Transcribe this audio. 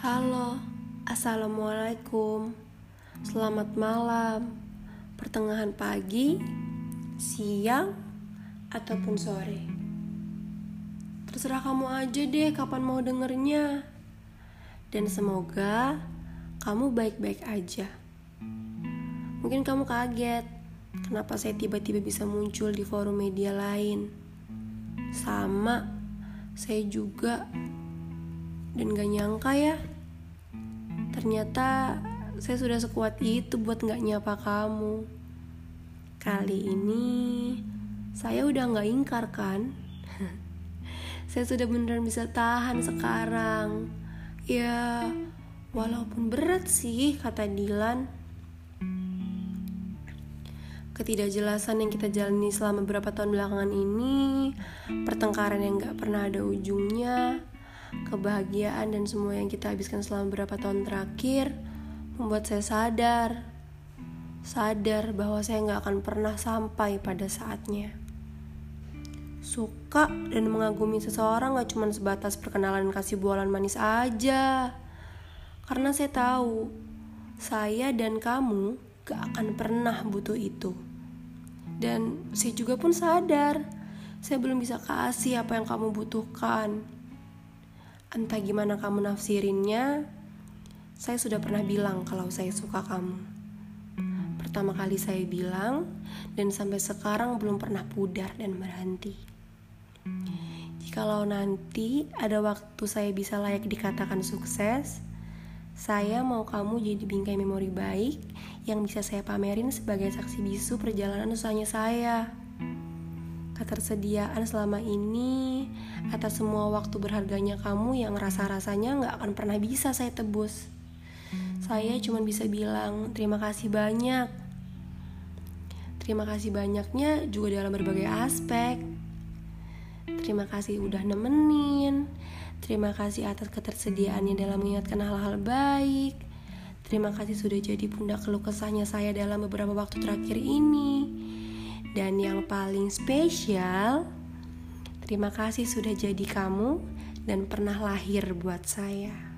Halo, assalamualaikum, selamat malam, pertengahan pagi, siang, ataupun sore. Terserah kamu aja deh kapan mau dengernya, dan semoga kamu baik-baik aja. Mungkin kamu kaget, kenapa saya tiba-tiba bisa muncul di forum media lain. Sama, saya juga dan gak nyangka ya. Ternyata saya sudah sekuat itu buat gak nyapa kamu. Kali ini saya udah gak ingkar kan? Saya sudah beneran bisa tahan sekarang. Ya walaupun berat sih kata Dilan. Ketidakjelasan yang kita jalani selama beberapa tahun belakangan ini Pertengkaran yang gak pernah ada ujungnya kebahagiaan dan semua yang kita habiskan selama beberapa tahun terakhir membuat saya sadar sadar bahwa saya nggak akan pernah sampai pada saatnya. Suka dan mengagumi seseorang gak cuma sebatas perkenalan kasih bualan manis aja. Karena saya tahu saya dan kamu gak akan pernah butuh itu. Dan saya juga pun sadar saya belum bisa kasih apa yang kamu butuhkan Entah gimana kamu nafsirinnya, saya sudah pernah bilang kalau saya suka kamu. Pertama kali saya bilang, dan sampai sekarang belum pernah pudar dan berhenti. Jikalau nanti ada waktu saya bisa layak dikatakan sukses, saya mau kamu jadi bingkai memori baik yang bisa saya pamerin sebagai saksi bisu perjalanan usahanya saya ketersediaan selama ini atas semua waktu berharganya kamu yang rasa-rasanya nggak akan pernah bisa saya tebus. Saya cuma bisa bilang terima kasih banyak. Terima kasih banyaknya juga dalam berbagai aspek. Terima kasih udah nemenin. Terima kasih atas ketersediaannya dalam mengingatkan hal-hal baik. Terima kasih sudah jadi pundak keluh kesahnya saya dalam beberapa waktu terakhir ini. Dan yang paling spesial, terima kasih sudah jadi kamu dan pernah lahir buat saya.